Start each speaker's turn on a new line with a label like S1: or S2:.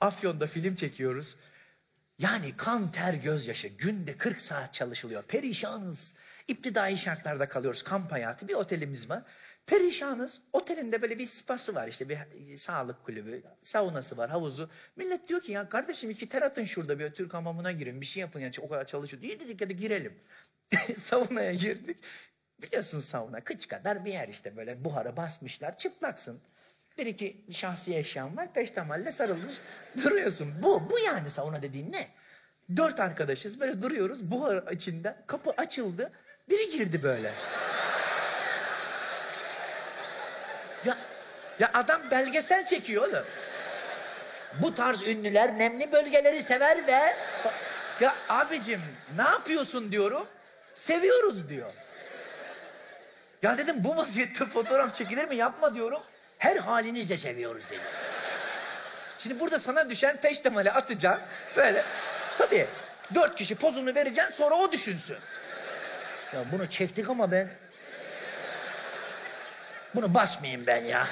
S1: Afyon'da film çekiyoruz. Yani kan, ter, gözyaşı. Günde 40 saat çalışılıyor. Perişanız. İptidai şartlarda kalıyoruz. Kamp hayatı. Bir otelimiz var. Perişanız. Otelinde böyle bir spası var işte. Bir sağlık kulübü, saunası var, havuzu. Millet diyor ki ya kardeşim iki ter atın şurada bir Türk hamamına girin. Bir şey yapın yani o kadar çalışıyor. İyi dedik hadi girelim. Saunaya girdik. Biliyorsun sauna kıç kadar bir yer işte böyle buhara basmışlar çıplaksın. Bir iki şahsi eşyan var peştemalle sarılmış duruyorsun. Bu, bu yani sauna dediğin ne? Dört arkadaşız böyle duruyoruz buhar içinde kapı açıldı biri girdi böyle. ya, ya adam belgesel çekiyor oğlum. Bu tarz ünlüler nemli bölgeleri sever ve... Ya abicim ne yapıyorsun diyorum. Seviyoruz diyor. Ya dedim bu vaziyette fotoğraf çekilir mi yapma diyorum. Her halinizle seviyoruz dedi. Şimdi burada sana düşen peştemali atacaksın. Böyle tabii dört kişi pozunu vereceksin sonra o düşünsün. Ya bunu çektik ama ben... Bunu basmayayım ben ya.